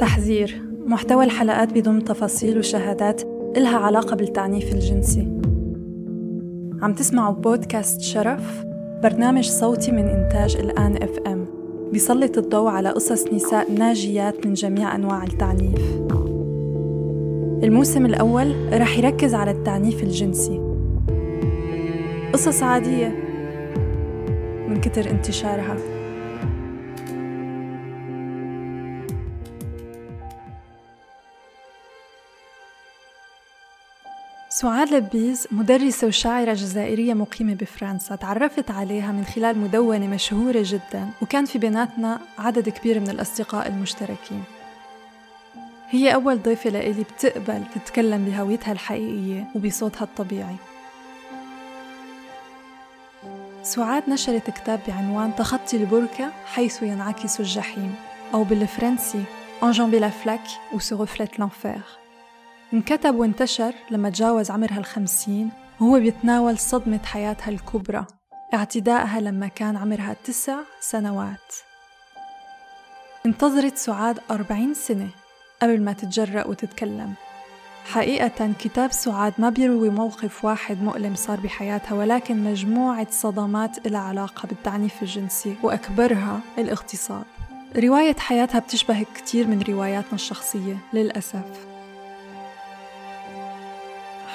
تحذير محتوى الحلقات بضم تفاصيل وشهادات إلها علاقة بالتعنيف الجنسي. عم تسمعوا بودكاست شرف برنامج صوتي من إنتاج الآن إف إم. بيسلط الضوء على قصص نساء ناجيات من جميع أنواع التعنيف. الموسم الأول رح يركز على التعنيف الجنسي. قصص عادية من كتر انتشارها. سعاد لبيز مدرسة وشاعرة جزائرية مقيمة بفرنسا تعرفت عليها من خلال مدونة مشهورة جدا وكان في بيناتنا عدد كبير من الأصدقاء المشتركين. هي أول ضيفة لإلي بتقبل تتكلم بهويتها الحقيقية وبصوتها الطبيعي. سعاد نشرت كتاب بعنوان تخطي البركة حيث ينعكس الجحيم أو بالفرنسي Enjamber la flaque reflète l'enfer. انكتب وانتشر لما تجاوز عمرها الخمسين وهو بيتناول صدمة حياتها الكبرى اعتدائها لما كان عمرها تسع سنوات. انتظرت سعاد أربعين سنة قبل ما تتجرأ وتتكلم. حقيقة كتاب سعاد ما بيروي موقف واحد مؤلم صار بحياتها ولكن مجموعة صدمات لها علاقة بالتعنيف الجنسي وأكبرها الاغتصاب. رواية حياتها بتشبه كتير من رواياتنا الشخصية للأسف.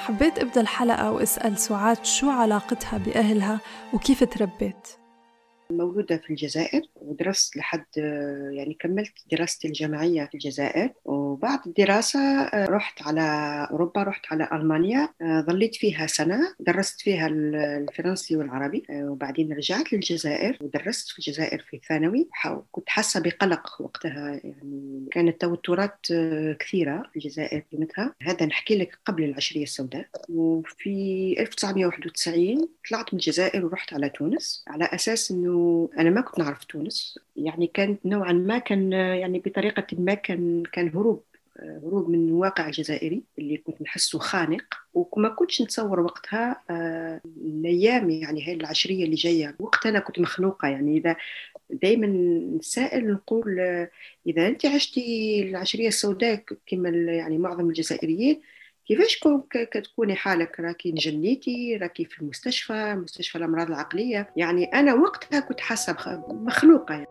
حبيت أبدأ الحلقة وأسأل سعاد شو علاقتها بأهلها وكيف تربت مولودة في الجزائر ودرست لحد يعني كملت دراستي الجامعية في الجزائر. وبعد الدراسة رحت على أوروبا رحت على ألمانيا. ظليت فيها سنة درست فيها الفرنسي والعربي. وبعدين رجعت للجزائر ودرست في الجزائر في الثانوي. كنت حاسة بقلق وقتها يعني كانت توترات كثيرة في الجزائر قيمتها هذا نحكي لك قبل العشرية السوداء. وفي 1991 طلعت من الجزائر ورحت على تونس على أساس أنه أنا ما كنت نعرف تونس. يعني كانت نوعا ما كان يعني بطريقة ما كان كان هروب هروب من الواقع الجزائري اللي كنت نحسه خانق. وما كنتش نتصور وقتها الأيام يعني هاي العشرية اللي جاية. وقتها أنا كنت مخنوقه يعني إذا دائما نسائل نقول إذا أنت عشتي العشرية السوداء كما يعني معظم الجزائريين كيفاش كتكوني حالك؟ راكي نجنيتي؟ راكي في المستشفى؟ مستشفى الأمراض العقلية؟ يعني أنا وقتها كنت حاسة مخلوقه يعني.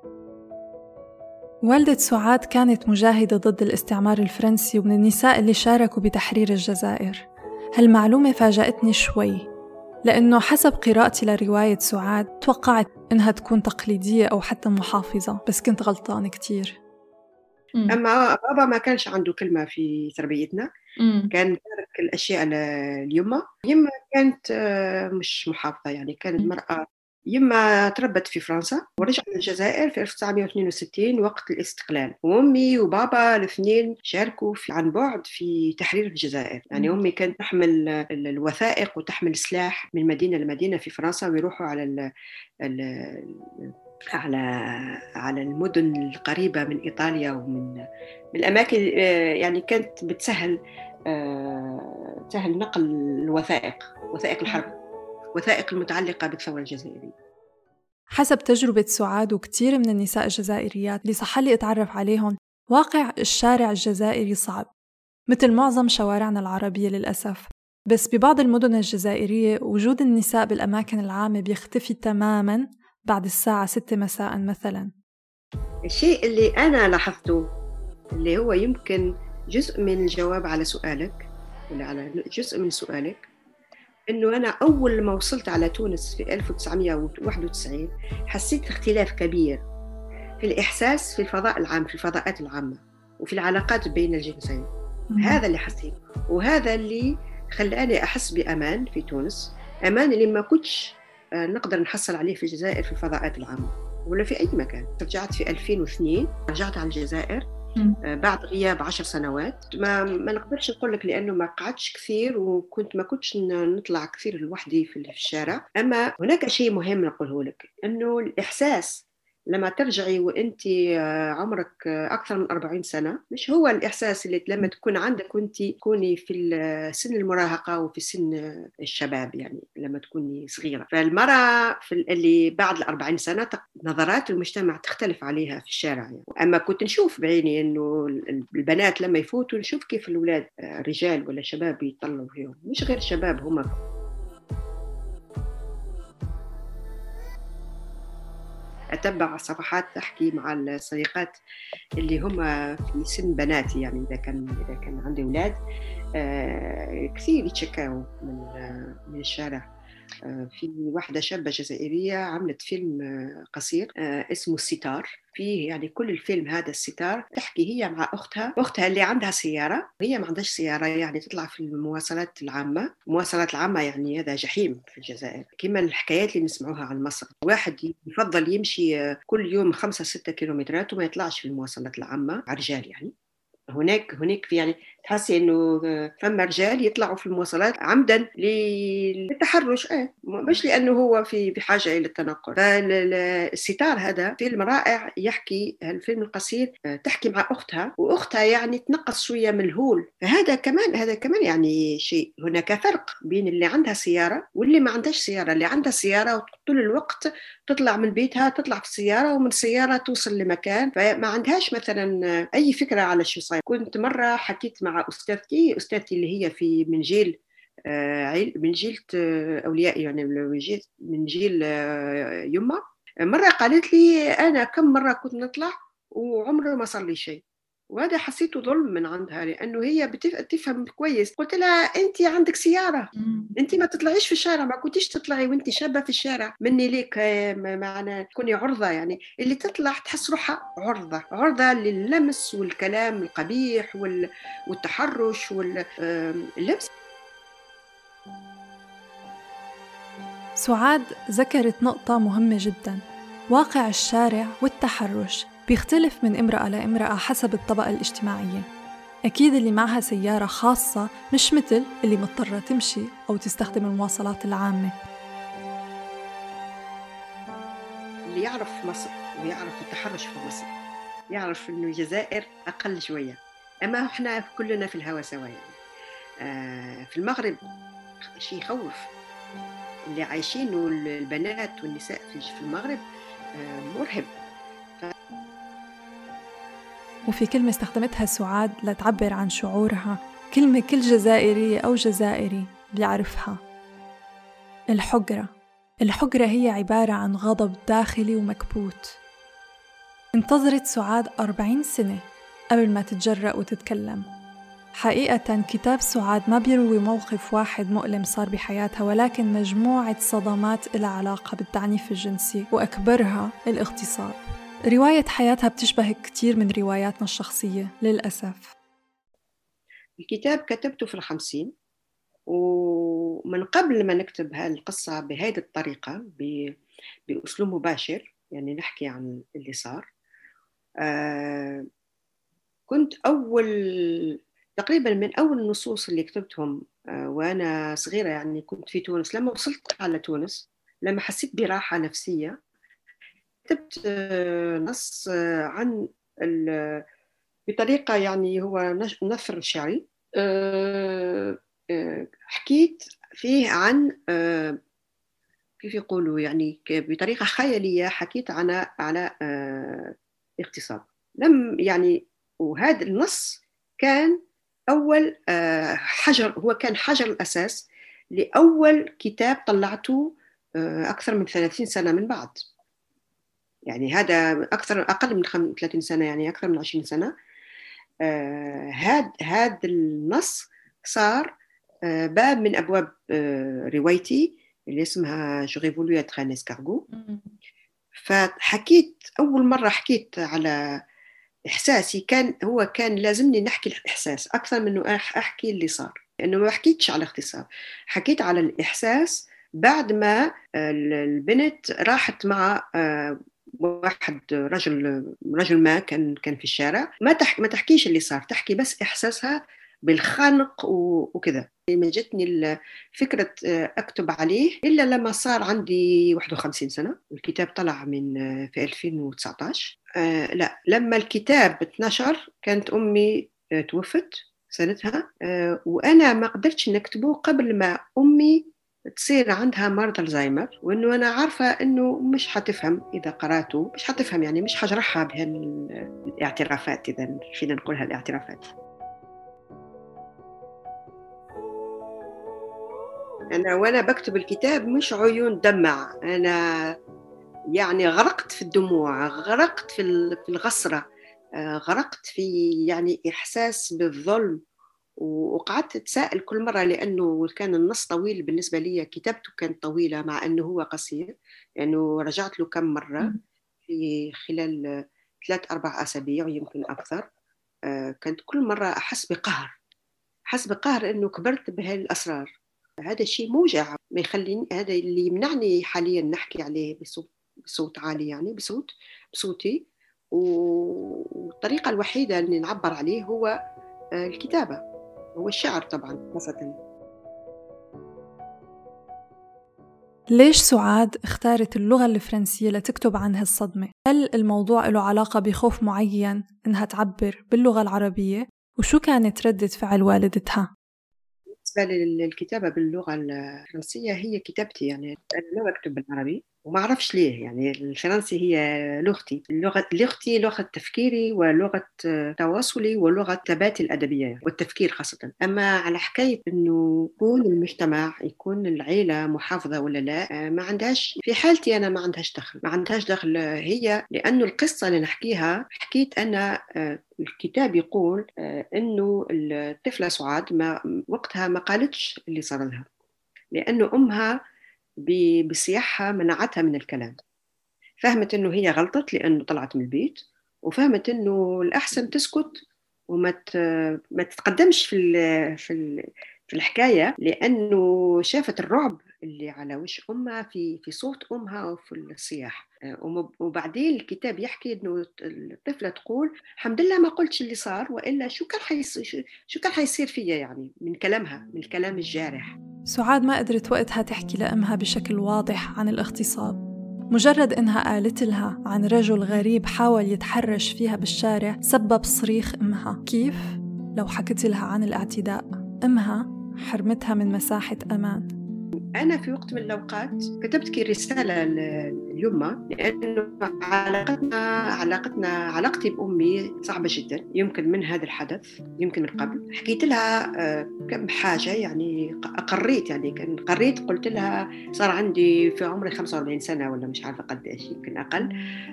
والدة سعاد كانت مجاهدة ضد الاستعمار الفرنسي ومن النساء اللي شاركوا بتحرير الجزائر. هالمعلومة فاجأتني شوي لأنه حسب قراءتي لرواية سعاد توقعت إنها تكون تقليدية أو حتى محافظة بس كنت غلطانة كتير. أما بابا ما كانش عنده كلمة في تربيتنا. كان تارك الأشياء ليما يما كانت مش محافظة يعني كانت مرأة. يما تربت في فرنسا ورجعت للجزائر في 1962 وقت الاستقلال. وأمي وبابا الاثنين شاركوا في عن بعد في تحرير الجزائر. يعني أمي كانت تحمل الوثائق وتحمل سلاح من مدينة لمدينة في فرنسا ويروحوا على ال ال على على المدن القريبة من إيطاليا ومن من الأماكن يعني كانت بتسهل سهل نقل الوثائق وثائق الحرب وثائق المتعلقة بالثورة الجزائرية. حسب تجربة سعاد وكثير من النساء الجزائريات اللي صح لي أتعرف عليهم واقع الشارع الجزائري صعب مثل معظم شوارعنا العربية للأسف. بس ببعض المدن الجزائرية وجود النساء بالأماكن العامة بيختفي تماماً بعد الساعة 6 مساء مثلاً. الشيء اللي أنا لاحظته اللي هو يمكن جزء من الجواب على سؤالك ولا على جزء من سؤالك إنه أنا أول ما وصلت على تونس في 1991 حسيت اختلاف كبير في الإحساس في الفضاء العام في الفضاءات العامة وفي العلاقات بين الجنسين. هذا اللي حسيت. وهذا اللي خلاني أحس بأمان في تونس أمان اللي ما كنتش نقدر نحصل عليه في الجزائر في الفضاءات العامة. ولا في أي مكان. رجعت في 2002 رجعت على الجزائر بعد غياب عشر سنوات. ما ما نقدرش نقول لك لأنه ما قعدتش كثير وكنت ما كنتش نطلع كثير لوحدي في الشارع. أما هناك شيء مهم نقوله لك إنه الإحساس لما ترجعي وانت آه، عمرك آه، أكثر من 40 سنة مش هو الإحساس اللي لما تكون عندك وانت تكوني في سن المراهقة وفي سن الشباب يعني لما تكوني صغيرة. فالمرأة في اللي بعد ال 40 سنه نظرات المجتمع تختلف عليها في الشارع يعني. أما كنت نشوف بعيني إنه البنات لما يفوتوا نشوف كيف الأولاد آه، رجال ولا شباب يطلعوا فيهم. مش غير شباب هما اتبع صفحات تحكي مع الصديقات اللي هم في سن بناتي يعني إذا كان إذا كان عندي أولاد آه، كثير يتشكاوا من من الشارع. في واحدة شابة جزائرية عملت فيلم قصير اسمه الستار. فيه يعني كل الفيلم هذا الستار تحكي هي مع أختها أختها اللي عندها سيارة. هي ما عندهاش سيارة يعني تطلع في المواصلات العامة. المواصلات العامة يعني هذا جحيم في الجزائر. كما الحكايات اللي نسمعوها عن مصر واحد يفضل يمشي كل يوم خمسة ستة كيلومترات وما يطلعش في المواصلات العامة رجال يعني. هناك هناك يعني تحسي إنه فما رجال يطلعوا في المواصلات عمدا للتحرش. إيه مش لأنه هو في بحاجه إلى التنقل. فالستار هذا فيلم رائع يحكي الفيلم القصير تحكي مع أختها وأختها يعني تنقص شوية من الهول. فهذا كمان هذا كمان يعني شيء. هناك فرق بين اللي عندها سيارة واللي ما عندهاش سيارة. اللي عندها سيارة طول الوقت تطلع من بيتها تطلع في السيارة ومن السيارة توصل لمكان. فما عندهاش مثلا أي فكرة على شو صاير. كنت مرة حكيت مع مع أستاذتي أستاذتي اللي هي في من جيل آه، من جيل آه، أولياء يعني من جيل من جيل آه، يما. مرة قالت لي أنا كم مرة كنت نطلع وعمره ما صار لي شيء. وهذا حسيته ظلم من عندها لأنه هي بتفهم كويس. قلت لها انت عندك سيارة. انت ما تطلعيش في الشارع ما كنتيش تطلعي وانت شابة في الشارع. مني ليك معنا تكوني عرضة يعني. اللي تطلع تحس روحها عرضة عرضة لللمس والكلام القبيح والتحرش واللبس سعاد ذكرت نقطة مهمة جدا واقع الشارع والتحرش. بيختلف من امرأة لامرأة حسب الطبقة الاجتماعية. أكيد اللي معها سيارة خاصة مش مثل اللي مضطرة تمشي أو تستخدم المواصلات العامة. اللي يعرف مصر ويعرف التحرش في مصر يعرف إنه الجزائر أقل شوية. أما إحنا كلنا في الهوا سوا يعني. آه في المغرب شيء يخوف. اللي عايشينه البنات والنساء في المغرب آه مرهب وفي كلمة استخدمتها سعاد لتعبر عن شعورها. كلمة كل جزائرية أو جزائري بيعرفها. الحجرة. الحجرة هي عبارة عن غضب داخلي ومكبوت. انتظرت سعاد أربعين سنة قبل ما تتجرأ وتتكلم. حقيقة كتاب سعاد ما بيروي موقف واحد مؤلم صار بحياتها ولكن مجموعة صدمات لها علاقة بالتعنيف الجنسي وأكبرها الاغتصاب. رواية حياتها بتشبه كتير من رواياتنا الشخصية للأسف. الكتاب كتبته في الخمسين ومن قبل ما نكتب هالقصة بهذه الطريقة بأسلوب مباشر يعني نحكي عن اللي صار. آه كنت أول تقريبا من أول النصوص اللي كتبتهم آه وأنا صغيرة يعني كنت في تونس. لما وصلت على تونس لما حسيت براحة نفسية كتبت آه، نص آه، عن بطريقة يعني هو نثر شعري. آه، حكيت فيه عن كيف يقولوا يعني بطريقة خيالية حكيت عن على اغتصاب لم يعني وهذا النص كان أول حجر هو كان حجر الأساس لأول كتاب طلعته أكثر من 30 سنة من بعد. يعني هذا أكثر أقل من 30 سنة يعني أكثر من 20 سنة. هذا آه هذا النص صار آه باب من أبواب آه روايتي اللي اسمها J'aurais voulu être un escargot فحكيت أول مرة حكيت على إحساسي كان هو كان لازمني نحكي الإحساس أكثر من إنه أحكي اللي صار. لأنه ما حكيتش على اغتصاب حكيت على الإحساس بعد ما البنت راحت مع آه، واحد رجل رجل ما كان كان في الشارع. ما تح ما تحكيش اللي صار تحكي بس إحساسها بالخنق وكذا. ما جتني فكرة أكتب عليه. إلا لما صار عندي 51 سنة الكتاب طلع من في 2019 آه لا لما الكتاب اتنشر كانت أمي آه، توفت سنتها. آه وأنا ما قدرتش نكتبه قبل ما أمي تصير عندها مرض الزهايمر وإنه أنا عارفة إنه مش حتفهم إذا قراته مش حتفهم يعني مش حجرحها بهالاعترافات إذا فينا نقولها الاعترافات أنا وأنا بكتب الكتاب مش عيون دمع أنا يعني غرقت في الدموع غرقت في الغصرة آه، غرقت في يعني إحساس بالظلم. وقعدت أتساءل كل مرة لأنه كان النص طويل بالنسبة لي كتابته كانت طويلة مع أنه هو قصير لأنه يعني رجعت له كم مرة في خلال ثلاث أربع أسابيع ويمكن أكثر. آه، كانت كل مرة أحس بقهر أحس بقهر أنه كبرت بهالأسرار. هذا شيء موجع ما يخليني هذا اللي يمنعني حاليا نحكي عليه بصوت بصوت عالي يعني بصوت بصوتي. والطريقة الوحيدة اللي نعبر عليه هو آه، الكتابة هو الشعر طبعا خاصة ليش سعاد اختارت اللغة الفرنسية لتكتب عن هالصدمة؟ هل الموضوع له علاقة بخوف معين إنها تعبر باللغة العربية؟ وشو كانت ردة فعل والدتها؟ بالنسبة للكتابة باللغة الفرنسية هي كتابتي يعني أنا ما بكتب بالعربي وما أعرفش ليه يعني الفرنسي هي لغتي. اللغة لغتي لغة تفكيري ولغة تواصلي ولغة ثباتي الأدبية والتفكير خاصة. أما على حكاية أنه يكون المجتمع يكون العيلة محافظة ولا لا ما عندهاش في حالتي أنا ما عندهاش دخل. ما عندهاش دخل هي لأنه القصة اللي نحكيها حكيت أنا الكتاب يقول إنه الطفلة سعاد ما وقتها ما قالتش اللي صار لها. لأنه أمها بصياحها منعتها من الكلام. فهمت إنه هي غلطت لأنه طلعت من البيت وفهمت إنه الأحسن تسكت وما ما تتقدمش في في في الحكاية لأنه شافت الرعب اللي على وش أمها في في صوت أمها وفي الصياح. آه، وبعدين الكتاب يحكي إنه الطفلة تقول الحمد لله ما قلتش اللي صار وإلا شو كان حيصير شو كان حيصير فيا يعني من كلامها من الكلام الجارح. سعاد ما قدرت وقتها تحكي لأمها بشكل واضح عن الاغتصاب. مجرد إنها قالت لها عن رجل غريب حاول يتحرش فيها بالشارع سبب صريخ أمها. كيف؟ لو حكت لها عن الاعتداء. أمها حرمتها من مساحة أمان. أنا في وقت من الأوقات كتبت كي رسالة ليما لأنه علاقتنا علاقتنا علاقتي بأمي صعبة جدا يمكن من هذا الحدث يمكن من قبل. حكيت لها آه، كم حاجة يعني أقريت يعني كان قريت قلت لها صار عندي في عمري 45 سنة ولا مش عارفة قد إيش يمكن أقل.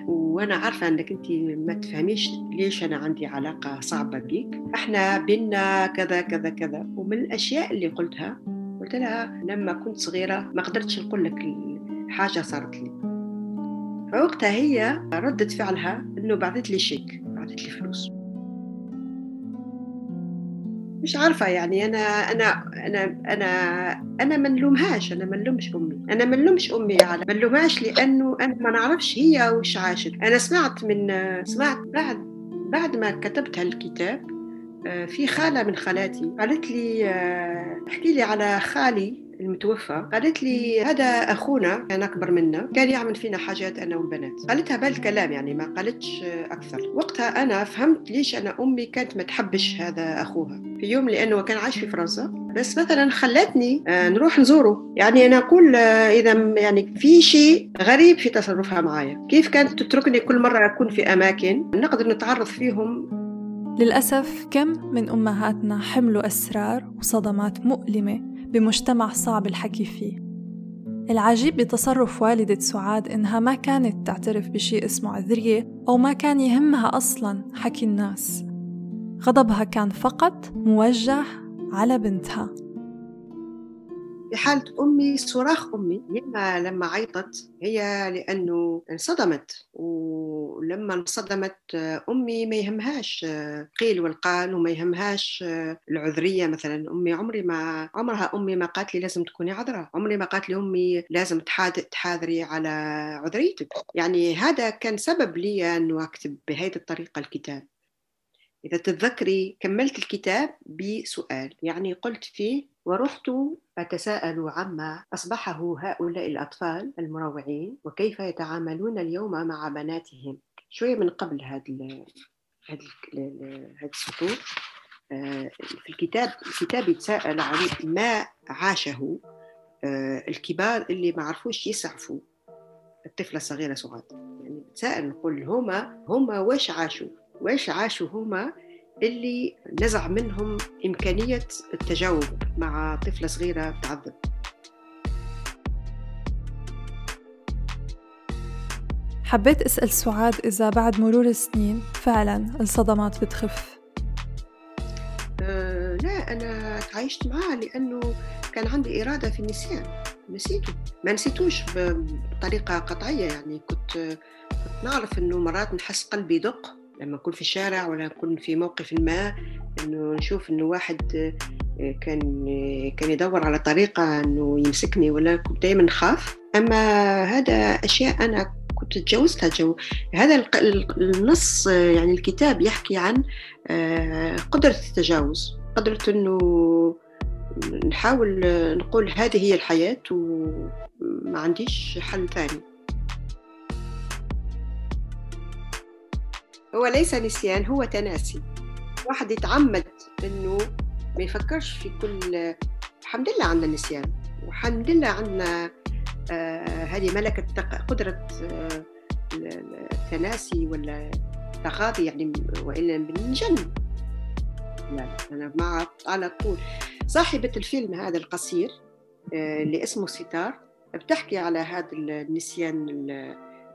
وأنا عارفة أنك أنت ما تفهميش ليش أنا عندي علاقة صعبة بيك. إحنا بينا كذا كذا كذا. ومن الأشياء اللي قلتها قلت لها لما كنت صغيرة ما قدرتش نقول لك حاجة صارت لي. فوقتها هي ردة فعلها إنه بعثت لي شيك بعثت لي فلوس. مش عارفة يعني أنا أنا أنا أنا أنا ما نلومهاش أنا ما نلومش أمي. أنا ما نلومش أمي على ما نلومهاش لأنه أنا ما نعرفش هي وش عاشت. أنا سمعت من سمعت بعد بعد ما كتبت هالكتاب في خالة من خالاتي. قالت لي آه، احكي لي على خالي المتوفى. قالت لي هذا أخونا كان أكبر منا كان يعمل فينا حاجات أنا والبنات. قالتها بالكلام يعني ما قالتش أكثر. وقتها أنا فهمت ليش أنا أمي كانت ما تحبش هذا أخوها. في يوم لأنه كان عايش في فرنسا. بس مثلا خلتني آه، نروح نزوره. يعني أنا أقول إذا يعني في شيء غريب في تصرفها معايا. كيف كانت تتركني كل مرة أكون في أماكن؟ نقدر نتعرض فيهم للأسف كم من أمهاتنا حملوا أسرار وصدمات مؤلمة بمجتمع صعب الحكي فيه. العجيب بتصرف والدة سعاد إنها ما كانت تعترف بشيء اسمه عذرية أو ما كان يهمها أصلا حكي الناس. غضبها كان فقط موجه على بنتها. في حالة أمي صراخ أمي يما لما عيطت هي لأنه انصدمت. ولما انصدمت أمي ما يهمهاش قيل والقال وما يهمهاش العذرية مثلا. أمي عمري ما عمرها أمي ما قالت لي لازم تكوني عذرة. عمري ما قالت لي أمي لازم تحاذري على عذريتك. يعني هذا كان سبب لي أنه أكتب بهذه الطريقة الكتاب. إذا تتذكري كملت الكتاب بسؤال. يعني قلت فيه ورحت أتساءل عما أصبحه هؤلاء الأطفال المروعين وكيف يتعاملون اليوم مع بناتهم. شوية من قبل هذا هذه السطور آه، في الكتاب الكتاب يتساءل عن ما عاشه آه، الكبار اللي ما عرفوش يسعفوا الطفلة الصغيرة سعاد. يعني بتساءل نقول هما هما واش عاشوا؟ واش عاشوا هما اللي نزع منهم إمكانية التجاوب مع طفلة صغيرة تعذب. حبيت أسأل سعاد إذا بعد مرور السنين فعلا الصدمات بتخف. أه لا أنا تعايشت معاه لأنه كان عندي إرادة في النسيان. نسيته. ما نسيتوش بطريقة قطعية يعني. كنت كنت نعرف إنه مرات نحس قلبي يدق لما نكون في الشارع ولا نكون في موقف ما إنه نشوف إنه واحد كان كان يدور على طريقة إنه يمسكني ولا كنت دائما نخاف. أما هذا أشياء أنا كنت تجاوزتها جو. هذا النص يعني الكتاب يحكي عن آه، قدرة التجاوز. قدرة أنه نحاول نقول هذه هي الحياة وما عنديش حل ثاني. هو ليس نسيان هو تناسي. واحد يتعمد إنه ما يفكرش في كل الحمد لله عندنا نسيان. والحمد لله عندنا آه هذه ملكة قدرة آه التناسي ولا التغاضي يعني وإلا بنجن لا أنا مع على طول. صاحبة الفيلم هذا القصير آه، اللي اسمه ستار بتحكي على هذا النسيان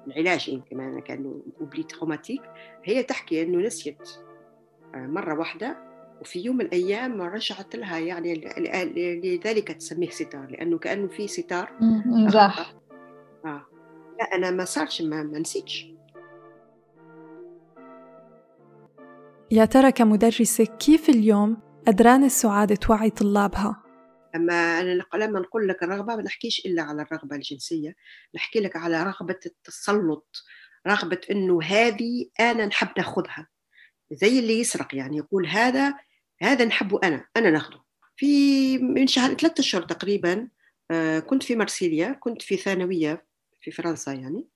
العلاجي كمان كانه oubli traumatique هي تحكي إنه نسيت آه، مرة واحدة وفي يوم من الأيام رجعت لها يعني لذلك تسميه ستار لأنه كأنه في ستار راح آه. لا أنا ما صارش ما, ما نسيتش. يا ترى كمدرسة كيف اليوم قدران السعادة توعي طلابها؟ أما أنا لما نقول لك الرغبة ما نحكيش إلا على الرغبة الجنسية نحكي لك على رغبة التسلط رغبة إنه هذه أنا نحب ناخذها. زي اللي يسرق يعني يقول هذا هذا نحبه أنا أنا ناخذه. في من شهر ثلاثة أشهر تقريبا آه، كنت في مرسيليا كنت في ثانوية في فرنسا يعني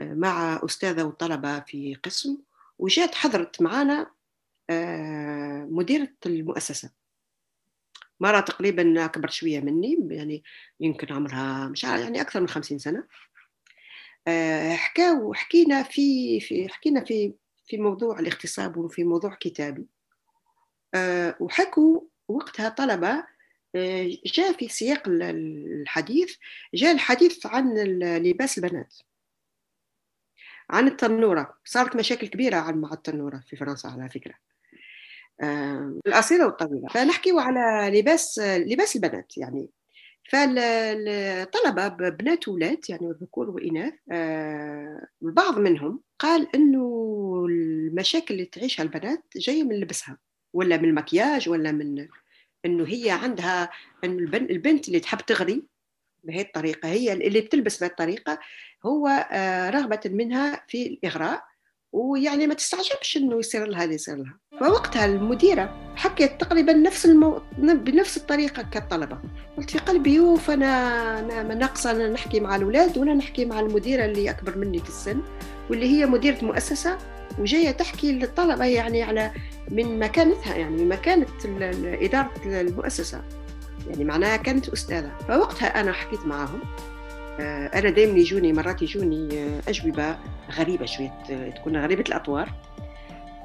آه، مع أستاذة وطلبة في قسم وجات حضرت معنا آه، مديرة المؤسسة. مرة تقريبا أكبر شوية مني يعني يمكن عمرها مش عارف يعني أكثر من خمسين سنة. آه، حكاو حكينا في في حكينا في في موضوع الاغتصاب وفي موضوع كتابي. آه، وحكوا وقتها طلبة جاء في سياق الحديث جاء الحديث عن لباس البنات. عن التنورة. صارت مشاكل كبيرة مع التنورة في فرنسا على فكرة. القصيره والطويلة. فنحكي على لباس لباس البنات يعني. فالطلبة بنات وولاد يعني ذكور وإناث آه، البعض منهم قال إنه المشاكل اللي تعيشها البنات جاية من لبسها ولا من المكياج ولا من إنه هي عندها إنه البنت اللي تحب تغري بهذه الطريقة هي اللي بتلبس بهذه الطريقة هو آه، رغبة منها في الإغراء ويعني ما تستعجبش إنه يصير لها اللي يصير لها. فوقتها المديرة حكيت تقريبا نفس المو... بنفس الطريقة كالطلبة. قلت في قلبي يوف أنا أنا ناقصه أنا نحكي مع الأولاد وأنا نحكي مع المديرة اللي أكبر مني في السن واللي هي مديرة مؤسسة وجاية تحكي للطلبة يعني على من مكانتها يعني من مكانة إدارة المؤسسة. يعني معناها كانت أستاذة. فوقتها أنا حكيت معاهم. أنا دائما يجوني مرات يجوني آه، أجوبة غريبة شوية تكون غريبة الأطوار.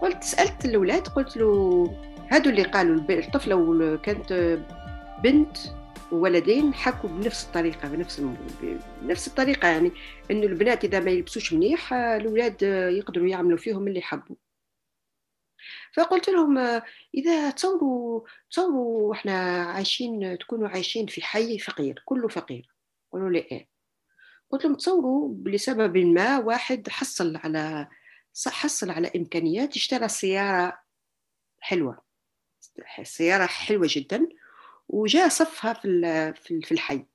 قلت سألت الأولاد قلت له هادو اللي قالوا الطفلة كانت بنت وولدين حكوا بنفس الطريقة بنفس بنفس الطريقة يعني إنه البنات إذا ما يلبسوش منيح الأولاد يقدروا يعملوا فيهم اللي يحبوا. فقلت لهم إذا تصوروا تصوروا إحنا عايشين تكونوا عايشين في حي فقير كله فقير. قالوا لي إيه. قلت لهم تصوروا لسبب ما واحد حصل على حصل على إمكانيات اشترى سيارة حلوة. سيارة حلوة جدا وجاء صفها في في الحي.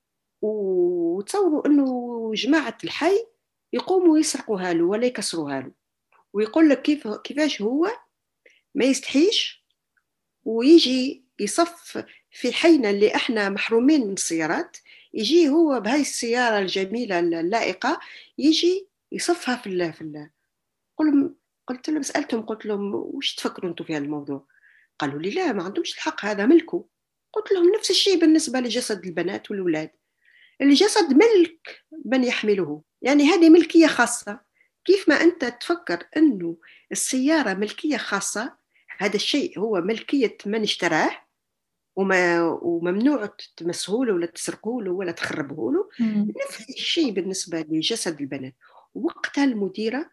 وتصوروا إنه جماعة الحي يقوموا يسرقوها له ولا يكسروها له. ويقول لك كيف كيفاش هو؟ ما يستحيش. ويجي يصف في حينا اللي إحنا محرومين من السيارات يجي هو بهاي السيارة الجميلة اللائقة يجي يصفها في الله في قل قلت لهم سألتهم قلت لهم وش تفكروا أنتم في هذا الموضوع؟ قالوا لي لا ما عندهمش الحق هذا ملكه. قلت لهم نفس الشيء بالنسبة لجسد البنات والأولاد. الجسد ملك من يحمله. يعني هذه ملكية خاصة. كيف ما أنت تفكر أنه السيارة ملكية خاصة هذا الشيء هو ملكية من اشتراه. وما وممنوع تمسه له ولا تسرقه له ولا تخربه له نفس الشيء بالنسبة لجسد البنات. وقتها المديرة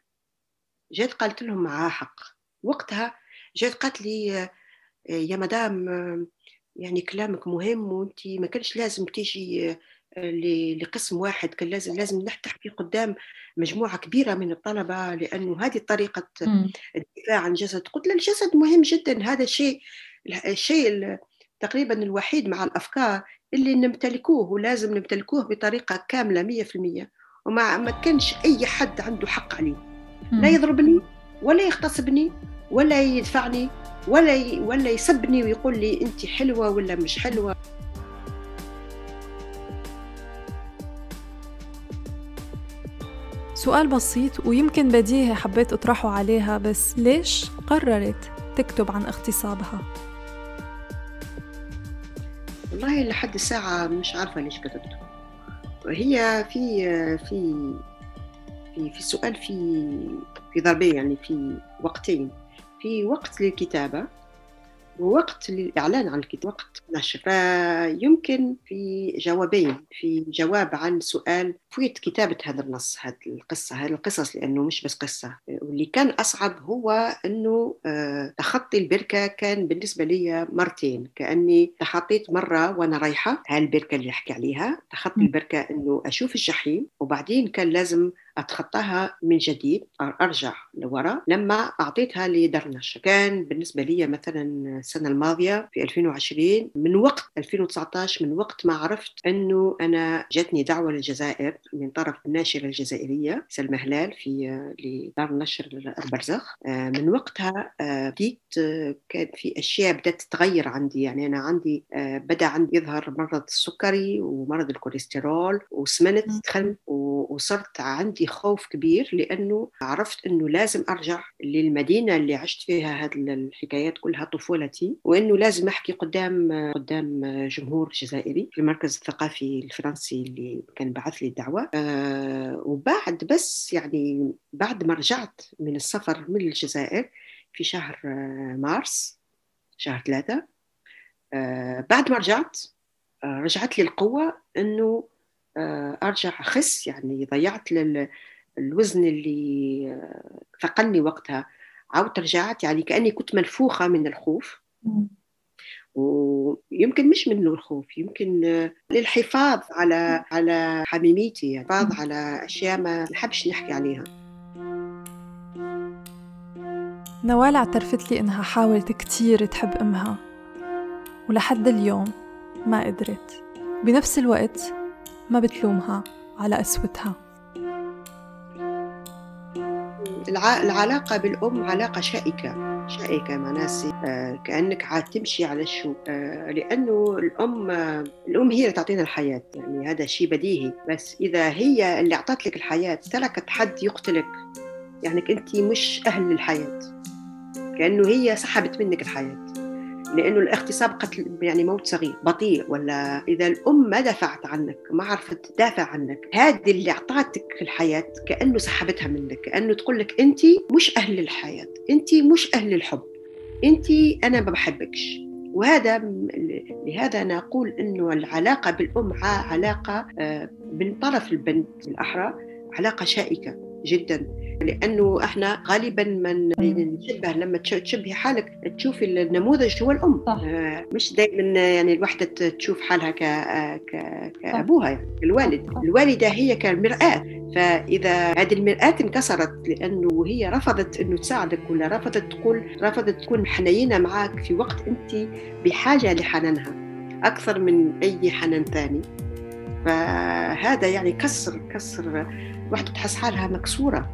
جات قالت لهم معها حق. وقتها جات قالت لي يا مدام يعني كلامك مهم وأنت ما كانش لازم تيجي لقسم واحد كان لازم لازم نحكي قدام مجموعة كبيرة من الطلبة لأنه هذه طريقة الدفاع عن الجسد. قلت الجسد مهم جدا. هذا الشيء الشيء تقريبا الوحيد مع الأفكار اللي نمتلكوه ولازم نمتلكوه بطريقة كاملة 100% وما ما كانش أي حد عنده حق عليه. لا يضربني ولا يغتصبني ولا يدفعني ولا ولا يسبني ويقول لي انت حلوة ولا مش حلوة. سؤال بسيط ويمكن بديهي حبيت أطرحه عليها بس ليش قررت تكتب عن اغتصابها؟ والله لحد الساعة مش عارفة ليش كتبته. هي في في في في السؤال في في ضربين يعني في وقتين. في وقت للكتابة ووقت للإعلان عن الكتاب وقت نشر فيمكن في جوابين في جواب عن سؤال كيفية كتابة هذا النص هذه القصة هذه القصص لأنه مش بس قصة. واللي كان أصعب هو أنه آه، تخطي البركة كان بالنسبة لي مرتين. كأني تخطيت مرة وأنا رايحة هاي البركة اللي أحكي عليها. تخطي البركة أنه أشوف الجحيم وبعدين كان لازم أتخطاها من جديد أرجع لورا. لما أعطيتها لدرنش كان بالنسبة لي مثلا السنة الماضية في 2020 من وقت 2019 من وقت ما عرفت أنه أنا جاتني دعوة للجزائر من طرف الناشرة الجزائرية سلمى هلال في لدار النشر البرزخ. آه، من وقتها آه، بديت آه، كان في أشياء بدأت تتغير عندي. يعني أنا عندي بدأ عندي يظهر مرض السكري ومرض الكوليسترول وسمنت دخلت وصرت عندي خوف كبير لأنه عرفت أنه لازم أرجع للمدينة اللي عشت فيها هذه الحكايات كلها طفولتي وأنه لازم أحكي قدام قدام جمهور جزائري في المركز الثقافي الفرنسي اللي كان بعث لي الدعوة. أه وبعد بس يعني بعد ما رجعت من السفر من الجزائر في شهر مارس شهر ثلاثة أه بعد ما رجعت أه رجعت لي القوة أنه آه، أرجع أخس يعني ضيعت الوزن اللي ثقلني وقتها. عاودت رجعت يعني كأني كنت منفوخه من الخوف. ويمكن مش من الخوف يمكن للحفاظ على على حميميتي الحفاظ على أشياء ما نحبش نحكي عليها. نوال اعترفت لي إنها حاولت كتير تحب أمها ولحد اليوم ما قدرت. بنفس الوقت ما بتلومها على قسوتها العلاقة بالأم علاقة شائكة شائكة مع ناس آه، كأنك عاد تمشي على الشو آه، لأنه الأم الأم هي اللي تعطينا الحياة يعني هذا شيء بديهي. بس إذا هي اللي أعطت لك الحياة تركت حد يقتلك يعني أنت مش أهل للحياة. كأنه هي سحبت منك الحياة. لأنه الاغتصاب قتل يعني موت صغير بطيء ولا إذا الأم ما دافعت عنك ما عرفت تدافع عنك هذه اللي اعطتك في الحياة كأنه سحبتها منك كأنه تقول لك أنت مش أهل للحياة أنت مش أهل للحب أنت أنا ما بحبكش. وهذا لهذا نقول إنه العلاقة بالأم علاقة آه، من طرف البنت الأحرى علاقة شائكة جدا. لأنه إحنا غالبا من نشبه لما تشبهي حالك تشوفي النموذج هو الأم. صح. آه، مش دائما يعني الوحدة تشوف حالها ك... ك... كأبوها يعني الوالد. صح. الوالدة هي كالمرآة. فإذا هذه المرآة انكسرت لأنه هي رفضت إنه تساعدك ولا رفضت تقول رفضت تكون حنينة معك في وقت أنت بحاجة لحنانها أكثر من أي حنان ثاني. فهذا يعني كسر كسر وحده تحس حالها مكسورة.